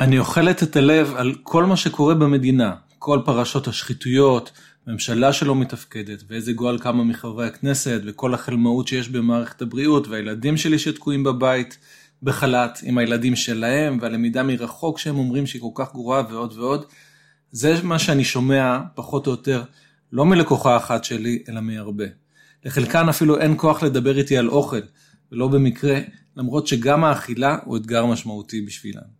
אני אוכלת את הלב על כל מה שקורה במדינה, כל פרשות השחיתויות, ממשלה שלא מתפקדת, ואיזה גועל כמה מחברי הכנסת, וכל החלמאות שיש במערכת הבריאות, והילדים שלי שתקועים בבית בחל"ת עם הילדים שלהם, והלמידה מרחוק שהם אומרים שהיא כל כך גרועה ועוד ועוד. זה מה שאני שומע, פחות או יותר, לא מלקוחה אחת שלי, אלא מהרבה. לחלקן אפילו אין כוח לדבר איתי על אוכל, ולא במקרה, למרות שגם האכילה הוא אתגר משמעותי בשבילן.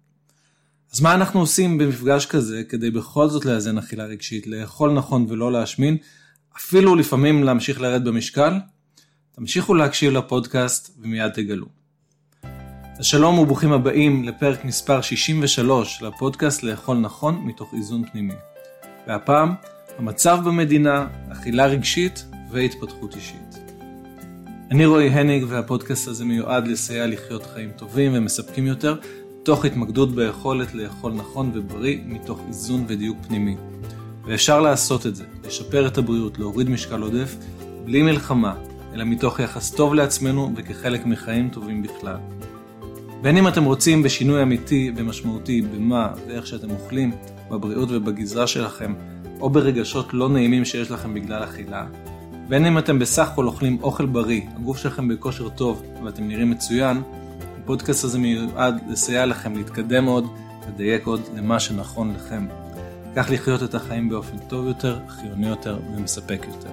אז מה אנחנו עושים במפגש כזה כדי בכל זאת לאזן אכילה רגשית, לאכול נכון ולא להשמין, אפילו לפעמים להמשיך לרד במשקל? תמשיכו להקשיב לפודקאסט ומיד תגלו. אז שלום וברוכים הבאים לפרק מספר 63 לפודקאסט לאכול נכון מתוך איזון פנימי. והפעם, המצב במדינה, אכילה רגשית והתפתחות אישית. אני רועי הניג והפודקאסט הזה מיועד לסייע לחיות חיים טובים ומספקים יותר, תוך התמקדות ביכולת לאכול נכון ובריא מתוך איזון ודיוק פנימי. ואפשר לעשות את זה, לשפר את הבריאות, להוריד משקל עודף, בלי מלחמה, אלא מתוך יחס טוב לעצמנו וכחלק מחיים טובים בכלל. בין אם אתם רוצים בשינוי אמיתי ומשמעותי במה ואיך שאתם אוכלים, בבריאות ובגזרה שלכם, או ברגשות לא נעימים שיש לכם בגלל אכילה, בין אם אתם בסך הכל אוכלים אוכל בריא, הגוף שלכם בכושר טוב ואתם נראים מצוין, הפודקאסט הזה מיועד לסייע לכם להתקדם עוד, לדייק עוד למה שנכון לכם. כך לחיות את החיים באופן טוב יותר, חיוני יותר ומספק יותר.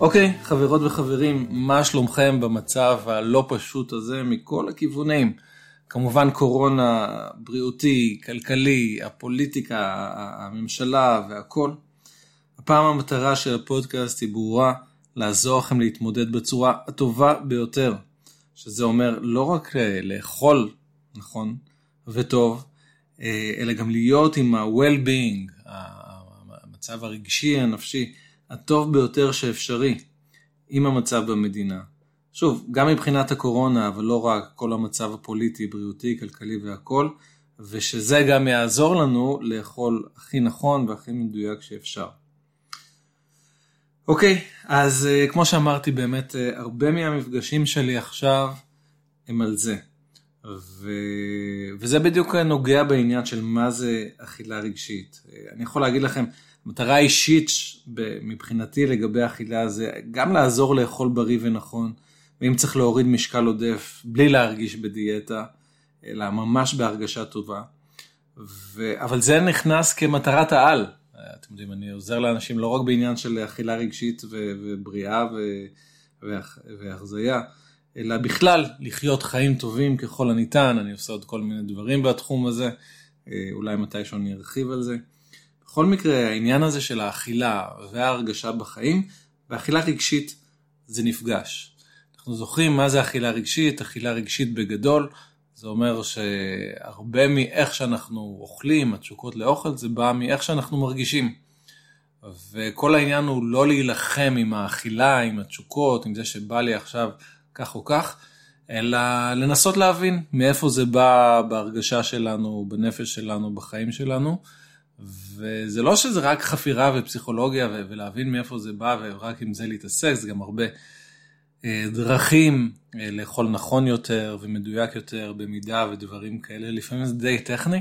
אוקיי, חברות וחברים, מה שלומכם במצב הלא פשוט הזה מכל הכיוונים? כמובן קורונה, בריאותי, כלכלי, הפוליטיקה, הממשלה והכל. הפעם המטרה של הפודקאסט היא ברורה, לעזור לכם להתמודד בצורה הטובה ביותר שזה אומר לא רק אה, לאכול נכון וטוב, אה, אלא גם להיות עם ה-well-being, המצב הרגשי, הנפשי, הטוב ביותר שאפשרי עם המצב במדינה. שוב, גם מבחינת הקורונה, אבל לא רק, כל המצב הפוליטי, בריאותי, כלכלי והכל, ושזה גם יעזור לנו לאכול הכי נכון והכי מדויק שאפשר. אוקיי, אז uh, כמו שאמרתי, באמת uh, הרבה מהמפגשים שלי עכשיו הם על זה. ו... וזה בדיוק נוגע בעניין של מה זה אכילה רגשית. Uh, אני יכול להגיד לכם, המטרה האישית מבחינתי לגבי אכילה זה גם לעזור לאכול בריא ונכון, ואם צריך להוריד משקל עודף בלי להרגיש בדיאטה, אלא ממש בהרגשה טובה. ו... אבל זה נכנס כמטרת העל. אתם יודעים, אני עוזר לאנשים לא רק בעניין של אכילה רגשית ובריאה והחזייה, אלא בכלל לחיות חיים טובים ככל הניתן, אני עושה עוד כל מיני דברים בתחום הזה, אה, אולי מתישהו אני ארחיב על זה. בכל מקרה, העניין הזה של האכילה וההרגשה בחיים, ואכילה רגשית זה נפגש. אנחנו זוכרים מה זה אכילה רגשית, אכילה רגשית בגדול, זה אומר שהרבה מאיך שאנחנו אוכלים, התשוקות לאוכל, זה בא מאיך שאנחנו מרגישים. וכל העניין הוא לא להילחם עם האכילה, עם התשוקות, עם זה שבא לי עכשיו כך או כך, אלא לנסות להבין מאיפה זה בא בהרגשה שלנו, בנפש שלנו, בחיים שלנו. וזה לא שזה רק חפירה ופסיכולוגיה ולהבין מאיפה זה בא ורק עם זה להתעסק, זה גם הרבה דרכים אה, לאכול נכון יותר ומדויק יותר במידה ודברים כאלה, לפעמים זה די טכני.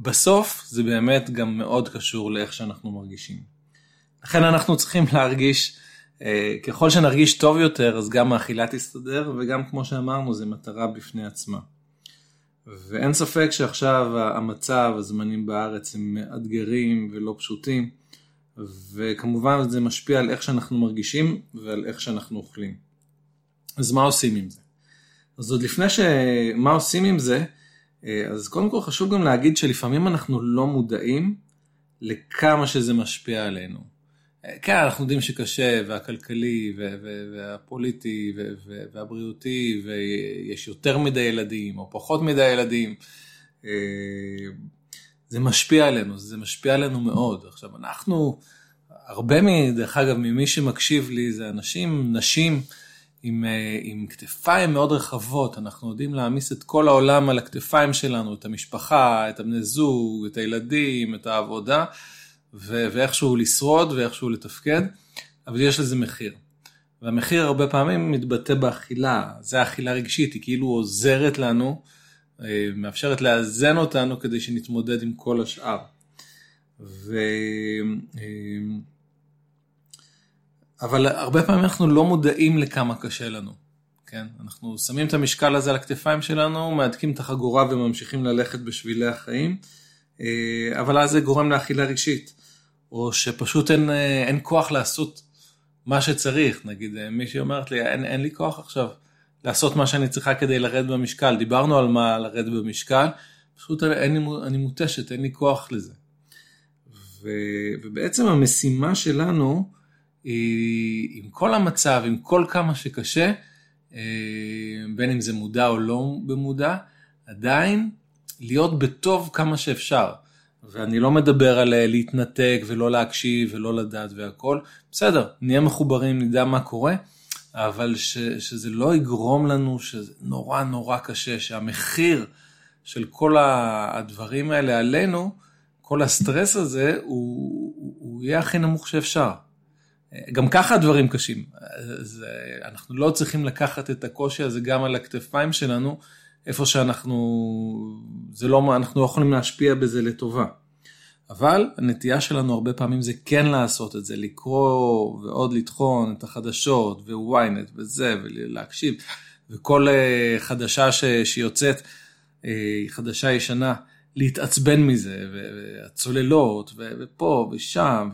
בסוף זה באמת גם מאוד קשור לאיך שאנחנו מרגישים. לכן אנחנו צריכים להרגיש, אה, ככל שנרגיש טוב יותר, אז גם האכילה תסתדר, וגם כמו שאמרנו, זה מטרה בפני עצמה. ואין ספק שעכשיו המצב, הזמנים בארץ הם מאתגרים ולא פשוטים, וכמובן זה משפיע על איך שאנחנו מרגישים ועל איך שאנחנו אוכלים. אז מה עושים עם זה? אז עוד לפני שמה עושים עם זה, אה, אז קודם כל חשוב גם להגיד שלפעמים אנחנו לא מודעים לכמה שזה משפיע עלינו. אה, כן, אנחנו יודעים שקשה, והכלכלי, והפוליטי, והבריאותי, ויש יותר מדי ילדים, או פחות מדי ילדים. אה, זה משפיע עלינו, זה משפיע עלינו מאוד. עכשיו, אנחנו, הרבה, דרך אגב, ממי שמקשיב לי זה אנשים, נשים, עם, אה, עם כתפיים מאוד רחבות, אנחנו יודעים להעמיס את כל העולם על הכתפיים שלנו, את המשפחה, את הבני זוג, את הילדים, את העבודה, ו- ואיכשהו לשרוד ואיכשהו לתפקד, אבל יש לזה מחיר. והמחיר הרבה פעמים מתבטא באכילה, זה האכילה רגשית, היא כאילו עוזרת לנו, מאפשרת לאזן אותנו כדי שנתמודד עם כל השאר. ו... אבל הרבה פעמים אנחנו לא מודעים לכמה קשה לנו, כן? אנחנו שמים את המשקל הזה על הכתפיים שלנו, מהדקים את החגורה וממשיכים ללכת בשבילי החיים, אבל אז זה גורם לאכילה רגשית, או שפשוט אין, אין כוח לעשות מה שצריך, נגיד מישהי אומרת לי, אין, אין לי כוח עכשיו לעשות מה שאני צריכה כדי לרדת במשקל, דיברנו על מה לרדת במשקל, פשוט אין אני מותשת, אין לי כוח לזה. ו, ובעצם המשימה שלנו, עם כל המצב, עם כל כמה שקשה, אה, בין אם זה מודע או לא במודע, עדיין להיות בטוב כמה שאפשר. ואני לא מדבר על אה, להתנתק ולא להקשיב ולא לדעת והכל, בסדר, נהיה מחוברים, נדע מה קורה, אבל ש, שזה לא יגרום לנו שזה נורא נורא קשה, שהמחיר של כל הדברים האלה עלינו, כל הסטרס הזה, הוא, הוא יהיה הכי נמוך שאפשר. גם ככה הדברים קשים, אז אנחנו לא צריכים לקחת את הקושי הזה גם על הכתפיים שלנו, איפה שאנחנו, זה לא, אנחנו לא יכולים להשפיע בזה לטובה. אבל הנטייה שלנו הרבה פעמים זה כן לעשות את זה, לקרוא ועוד לטחון את החדשות וויינט וזה ולהקשיב וכל אה, חדשה ש, שיוצאת, אה, חדשה ישנה, להתעצבן מזה והצוללות ופה ושם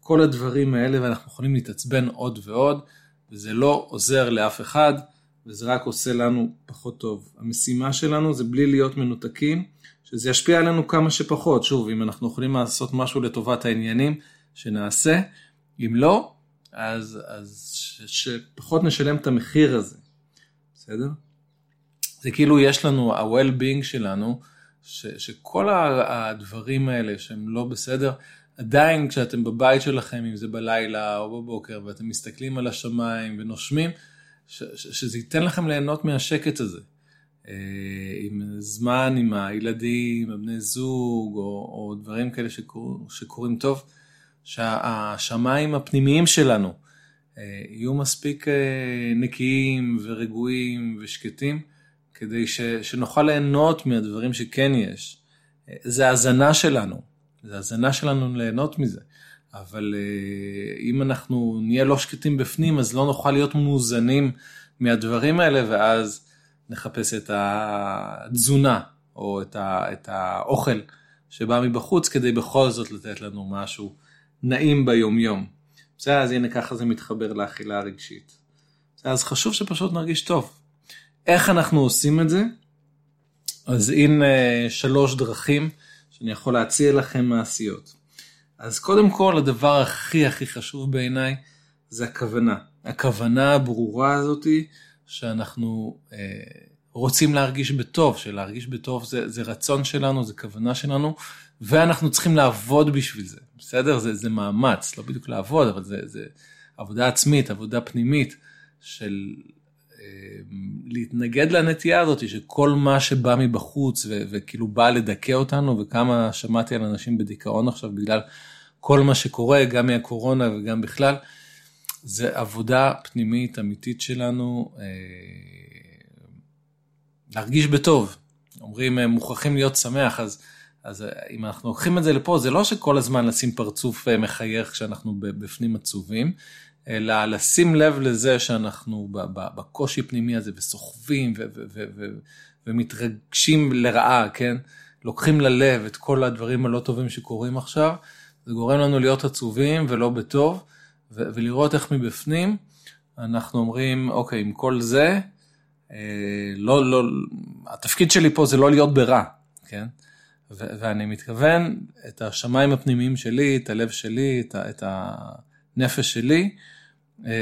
וכל הדברים האלה ואנחנו יכולים להתעצבן עוד ועוד וזה לא עוזר לאף אחד וזה רק עושה לנו פחות טוב. המשימה שלנו זה בלי להיות מנותקים. שזה ישפיע עלינו כמה שפחות. שוב, אם אנחנו יכולים לעשות משהו לטובת העניינים, שנעשה. אם לא, אז, אז ש, שפחות נשלם את המחיר הזה, בסדר? זה כאילו יש לנו, ה-well-being שלנו, ש, שכל הדברים האלה שהם לא בסדר, עדיין כשאתם בבית שלכם, אם זה בלילה או בבוקר, ואתם מסתכלים על השמיים ונושמים, ש, ש, שזה ייתן לכם ליהנות מהשקט הזה. אה, עם זמן עם הילדים, הבני זוג, או, או דברים כאלה שקור, שקורים טוב, שהשמיים הפנימיים שלנו אה, יהיו מספיק אה, נקיים ורגועים ושקטים, כדי ש, שנוכל ליהנות מהדברים שכן יש. זה הזנה שלנו, זה הזנה שלנו ליהנות מזה. אבל אם אנחנו נהיה לא שקטים בפנים, אז לא נוכל להיות מאוזנים מהדברים האלה, ואז נחפש את התזונה או את, ה, את האוכל שבא מבחוץ כדי בכל זאת לתת לנו משהו נעים ביומיום. בסדר, אז הנה ככה זה מתחבר לאכילה הרגשית. אז חשוב שפשוט נרגיש טוב. איך אנחנו עושים את זה? אז הנה שלוש דרכים שאני יכול להציע לכם מעשיות. אז קודם כל הדבר הכי הכי חשוב בעיניי זה הכוונה. הכוונה הברורה הזאתי שאנחנו אה, רוצים להרגיש בטוב, שלהרגיש בטוב זה, זה רצון שלנו, זה כוונה שלנו, ואנחנו צריכים לעבוד בשביל זה, בסדר? זה, זה מאמץ, לא בדיוק לעבוד, אבל זה, זה עבודה עצמית, עבודה פנימית של אה, להתנגד לנטייה הזאת, שכל מה שבא מבחוץ ו, וכאילו בא לדכא אותנו, וכמה שמעתי על אנשים בדיכאון עכשיו בגלל כל מה שקורה, גם מהקורונה וגם בכלל. זה עבודה פנימית אמיתית שלנו, אה, להרגיש בטוב. אומרים, אה, מוכרחים להיות שמח, אז, אז אה, אם אנחנו לוקחים את זה לפה, זה לא שכל הזמן לשים פרצוף מחייך כשאנחנו בפנים עצובים, אלא לשים לב לזה שאנחנו בקושי פנימי הזה וסוחבים ומתרגשים לרעה, כן? לוקחים ללב את כל הדברים הלא טובים שקורים עכשיו, זה גורם לנו להיות עצובים ולא בטוב. ולראות איך מבפנים אנחנו אומרים, אוקיי, עם כל זה, אה, לא, לא, התפקיד שלי פה זה לא להיות ברע, כן? ואני מתכוון את השמיים הפנימיים שלי, את הלב שלי, את, ה- את הנפש שלי, אה,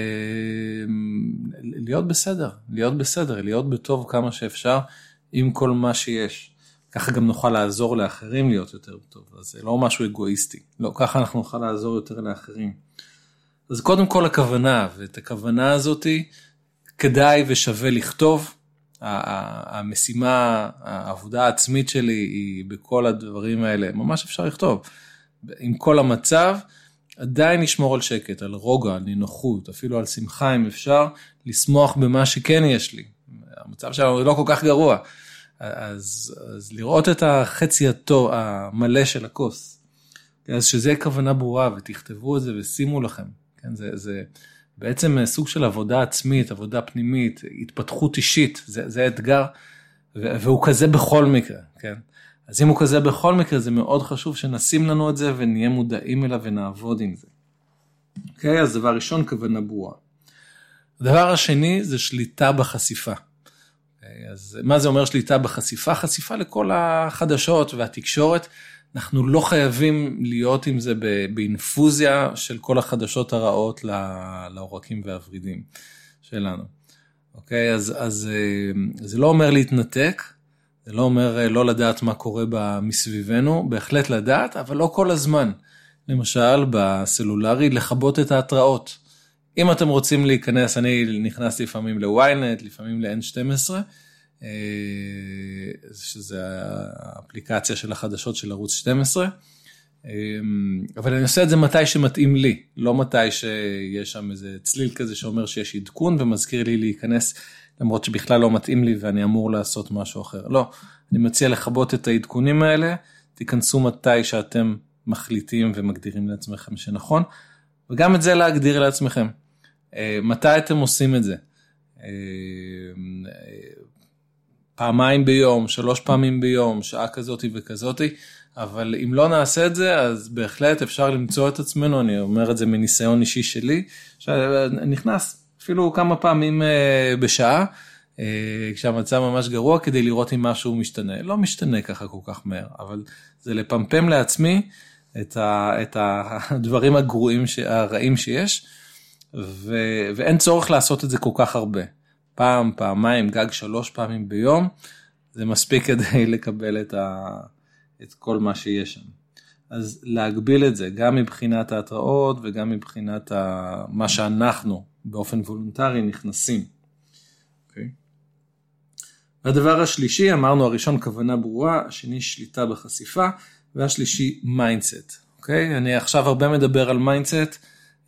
להיות בסדר, להיות בסדר, להיות בטוב כמה שאפשר עם כל מה שיש. ככה גם נוכל לעזור לאחרים להיות יותר טוב, אז זה לא משהו אגואיסטי, לא, ככה אנחנו נוכל לעזור יותר לאחרים. אז קודם כל הכוונה, ואת הכוונה הזאתי כדאי ושווה לכתוב. המשימה, העבודה העצמית שלי היא בכל הדברים האלה, ממש אפשר לכתוב. עם כל המצב, עדיין לשמור על שקט, על רוגע, על נינוחות, אפילו על שמחה אם אפשר, לשמוח במה שכן יש לי. המצב שלנו לא כל כך גרוע, אז, אז לראות את החצי הטוב, המלא של הכוס. אז שזה כוונה ברורה ותכתבו את זה ושימו לכם. כן, זה, זה בעצם סוג של עבודה עצמית, עבודה פנימית, התפתחות אישית, זה, זה אתגר, והוא כזה בכל מקרה, כן? אז אם הוא כזה בכל מקרה, זה מאוד חשוב שנשים לנו את זה ונהיה מודעים אליו ונעבוד עם זה. אוקיי, אז דבר ראשון, כוונה ברורה. הדבר השני זה שליטה בחשיפה. אוקיי, אז מה זה אומר שליטה בחשיפה? חשיפה לכל החדשות והתקשורת. אנחנו לא חייבים להיות עם זה באינפוזיה של כל החדשות הרעות לעורקים והוורידים שלנו. אוקיי, אז, אז אה, זה לא אומר להתנתק, זה לא אומר אה, לא לדעת מה קורה מסביבנו, בהחלט לדעת, אבל לא כל הזמן. למשל, בסלולרי, לכבות את ההתראות. אם אתם רוצים להיכנס, אני נכנס לפעמים ל-ynet, לפעמים ל-N12, אה, שזה האפליקציה של החדשות של ערוץ 12, אה, אבל אני עושה את זה מתי שמתאים לי, לא מתי שיש שם איזה צליל כזה שאומר שיש עדכון ומזכיר לי להיכנס, למרות שבכלל לא מתאים לי ואני אמור לעשות משהו אחר. לא, אני מציע לכבות את העדכונים האלה, תיכנסו מתי שאתם מחליטים ומגדירים לעצמכם שנכון, וגם את זה להגדיר לעצמכם. אה, מתי אתם עושים את זה? פעמיים ביום, שלוש פעמים ביום, שעה כזאתי וכזאתי, אבל אם לא נעשה את זה, אז בהחלט אפשר למצוא את עצמנו, אני אומר את זה מניסיון אישי שלי, שנכנס אפילו כמה פעמים אה, בשעה, אה, כשהמצב ממש גרוע, כדי לראות אם משהו משתנה. לא משתנה ככה כל כך מהר, אבל זה לפמפם לעצמי את, ה, את הדברים הגרועים, הרעים שיש, ו, ואין צורך לעשות את זה כל כך הרבה. פעם, פעמיים, גג שלוש פעמים ביום, זה מספיק כדי לקבל את, ה, את כל מה שיש שם. אז להגביל את זה, גם מבחינת ההתראות וגם מבחינת ה, מה שאנחנו באופן וולונטרי נכנסים. Okay. אוקיי? והדבר השלישי, אמרנו הראשון כוונה ברורה, השני שליטה בחשיפה, והשלישי mindset. אוקיי? אני עכשיו הרבה מדבר על mindset,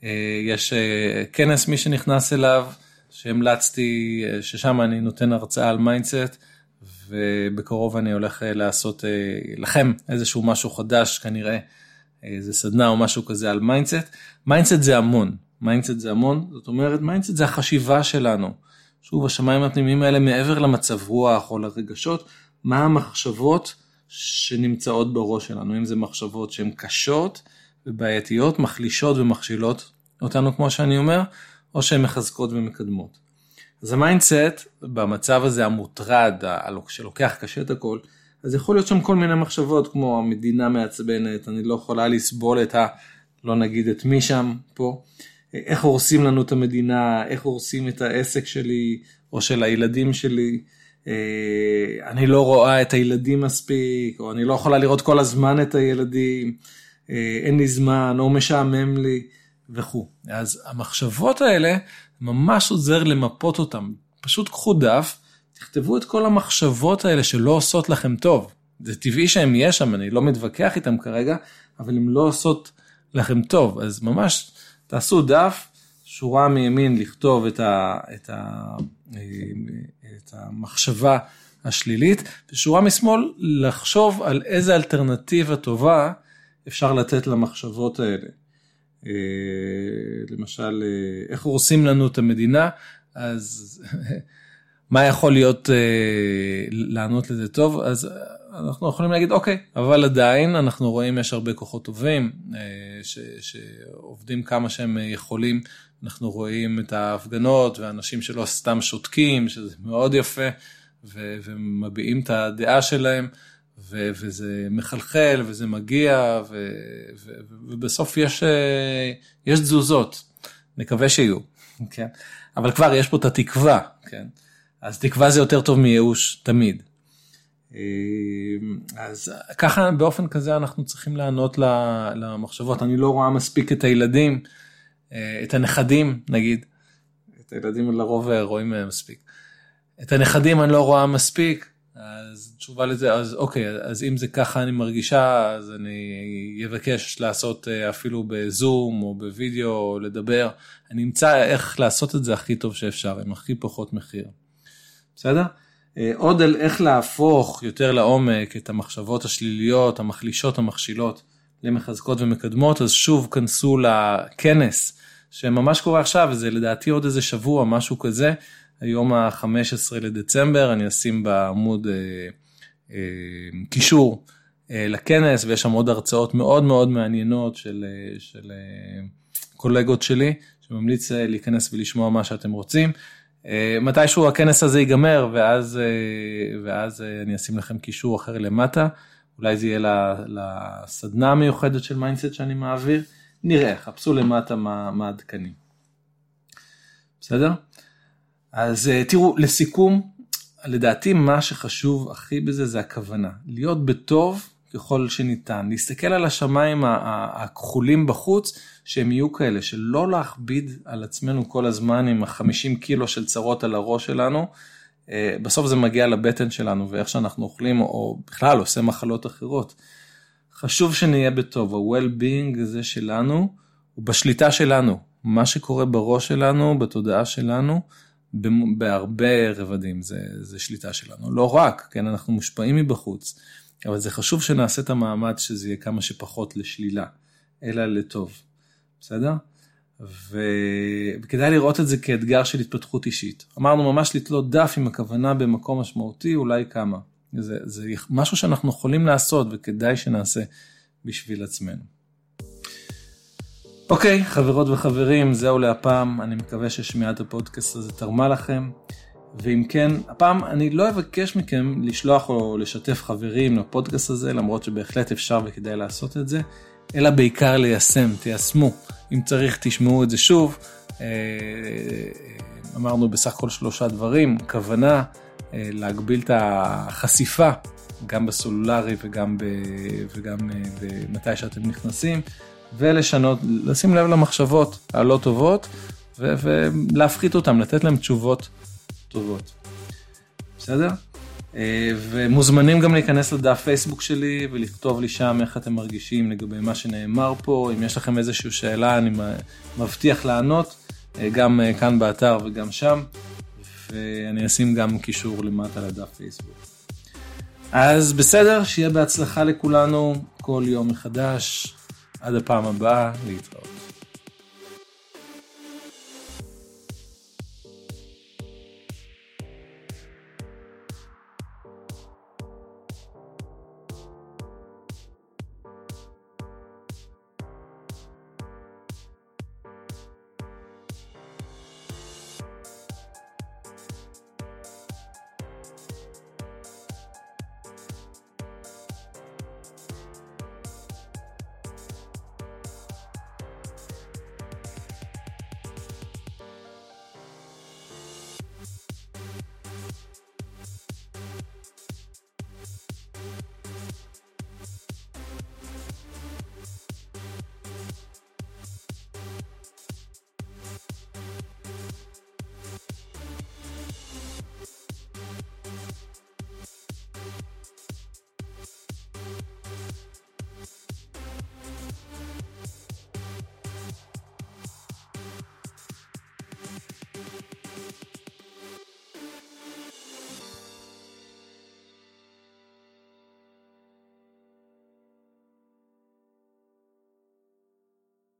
אה, יש אה, כנס מי שנכנס אליו, שהמלצתי, אה, ששם אני נותן הרצאה על mindset, ובקרוב אני הולך לעשות לכם איזשהו משהו חדש כנראה, איזה סדנה או משהו כזה על mindset. mindset זה המון, mindset זה המון, זאת אומרת mindset זה החשיבה שלנו. שוב, השמיים הפנימיים האלה מעבר למצב רוח או לרגשות, מה המחשבות שנמצאות בראש שלנו, אם זה מחשבות שהן קשות ובעייתיות, מחלישות ומכשילות אותנו כמו שאני אומר, או שהן מחזקות ומקדמות. אז ה mindset במצב הזה המוטרד, שלוקח קשה את הכל, אז יכול להיות שם כל מיני מחשבות כמו המדינה מעצבנת, אני לא יכולה לסבול את ה... לא נגיד את מי שם פה, איך הורסים לנו את המדינה, איך הורסים את העסק שלי או של הילדים שלי, אה, אני לא רואה את הילדים מספיק, או אני לא יכולה לראות כל הזמן את הילדים, אה, אין לי זמן, או משעמם לי. וכו'. אז המחשבות האלה, ממש עוזר למפות אותן. פשוט קחו דף, תכתבו את כל המחשבות האלה שלא עושות לכם טוב. זה טבעי שהן יהיה שם, אני לא מתווכח איתן כרגע, אבל הן לא עושות לכם טוב. אז ממש תעשו דף, שורה מימין לכתוב את, ה, את, ה, את המחשבה השלילית, ושורה משמאל לחשוב על איזה אלטרנטיבה טובה אפשר לתת למחשבות האלה. אה, למשל, אה, איך הורסים לנו את המדינה, אז מה יכול להיות אה, לענות לזה טוב? אז אנחנו יכולים להגיד, אוקיי, אבל עדיין אנחנו רואים יש הרבה כוחות טובים ש, שעובדים כמה שהם יכולים. אנחנו רואים את ההפגנות ואנשים שלא סתם שותקים, שזה מאוד יפה, ומביעים את הדעה שלהם. ו- וזה מחלחל וזה מגיע ו- ו- ובסוף יש, אה, יש תזוזות, נקווה שיהיו, כן? אבל כבר יש פה את התקווה, כן? אז תקווה זה יותר טוב מייאוש תמיד. אה, אז ככה באופן כזה אנחנו צריכים לענות למחשבות. אני לא רואה מספיק את הילדים, אה, את הנכדים נגיד, את הילדים לרוב רואים מספיק. את הנכדים אני לא רואה מספיק, אז תשובה לזה, אז אוקיי, אז אם זה ככה אני מרגישה, אז אני אבקש לעשות אה, אפילו בזום או בווידאו או לדבר, אני אמצא איך לעשות את זה הכי טוב שאפשר, עם הכי פחות מחיר. בסדר? אה, עוד על איך להפוך יותר לעומק את המחשבות השליליות, המחלישות, המכשילות, למחזקות ומקדמות, אז שוב כנסו לכנס שממש קורה עכשיו, וזה לדעתי עוד איזה שבוע, משהו כזה, היום ה-15 לדצמבר, אני אשים בעמוד אה, אה, קישור אה, לכנס, ויש שם עוד הרצאות מאוד מאוד מעניינות של, אה, של אה, קולגות שלי, שממליץ אה, להיכנס ולשמוע מה שאתם רוצים. אה, מתישהו הכנס הזה ייגמר, ואז, אה, ואז אה, אני אשים לכם קישור אחר למטה. אולי זה יהיה לסדנה המיוחדת של mindset שאני מעביר, נראה, חפשו למטה מה, מה עדכנים. בסדר? אז תראו, לסיכום, לדעתי מה שחשוב הכי בזה זה הכוונה, להיות בטוב ככל שניתן, להסתכל על השמיים הכחולים בחוץ, שהם יהיו כאלה, שלא להכביד על עצמנו כל הזמן עם החמישים קילו של צרות על הראש שלנו, אה, בסוף זה מגיע לבטן שלנו ואיך שאנחנו אוכלים או בכלל עושה מחלות אחרות. חשוב שנהיה בטוב, ה-well-being הזה שלנו הוא בשליטה שלנו, מה שקורה בראש שלנו, בתודעה שלנו, בהרבה רבדים זה, זה שליטה שלנו, לא רק, כן, אנחנו מושפעים מבחוץ, אבל זה חשוב שנעשה את המאמץ שזה יהיה כמה שפחות לשלילה, אלא לטוב, בסדר? וכדאי לראות את זה כאתגר של התפתחות אישית. אמרנו ממש לתלות דף עם הכוונה במקום משמעותי, אולי כמה. זה, זה משהו שאנחנו יכולים לעשות וכדאי שנעשה בשביל עצמנו. אוקיי, חברות וחברים, זהו להפעם, אני מקווה ששמיעת הפודקאסט הזה תרמה לכם. ואם כן, הפעם אני לא אבקש מכם לשלוח או לשתף חברים לפודקאסט הזה, למרות שבהחלט אפשר וכדאי לעשות את זה, אלא בעיקר ליישם, תיישמו. אם צריך תשמעו את זה שוב. אה, אמרנו בסך הכל שלושה דברים, כוונה, אה, להגביל את החשיפה, גם בסלולרי וגם, ב, וגם אה, מתי שאתם נכנסים, ולשנות, לשים לב למחשבות הלא טובות, ולהפחית אותן, לתת להן תשובות טובות. בסדר? אה, ומוזמנים גם להיכנס לדף פייסבוק שלי ולכתוב לי שם איך אתם מרגישים לגבי מה שנאמר פה, אם יש לכם איזושהי שאלה אני מבטיח לענות, אה, גם אה, כאן באתר וגם שם, ואני אשים גם קישור למטה לדף פייסבוק. אז בסדר, שיהיה בהצלחה לכולנו כל יום מחדש, עד הפעם הבאה, להתראות.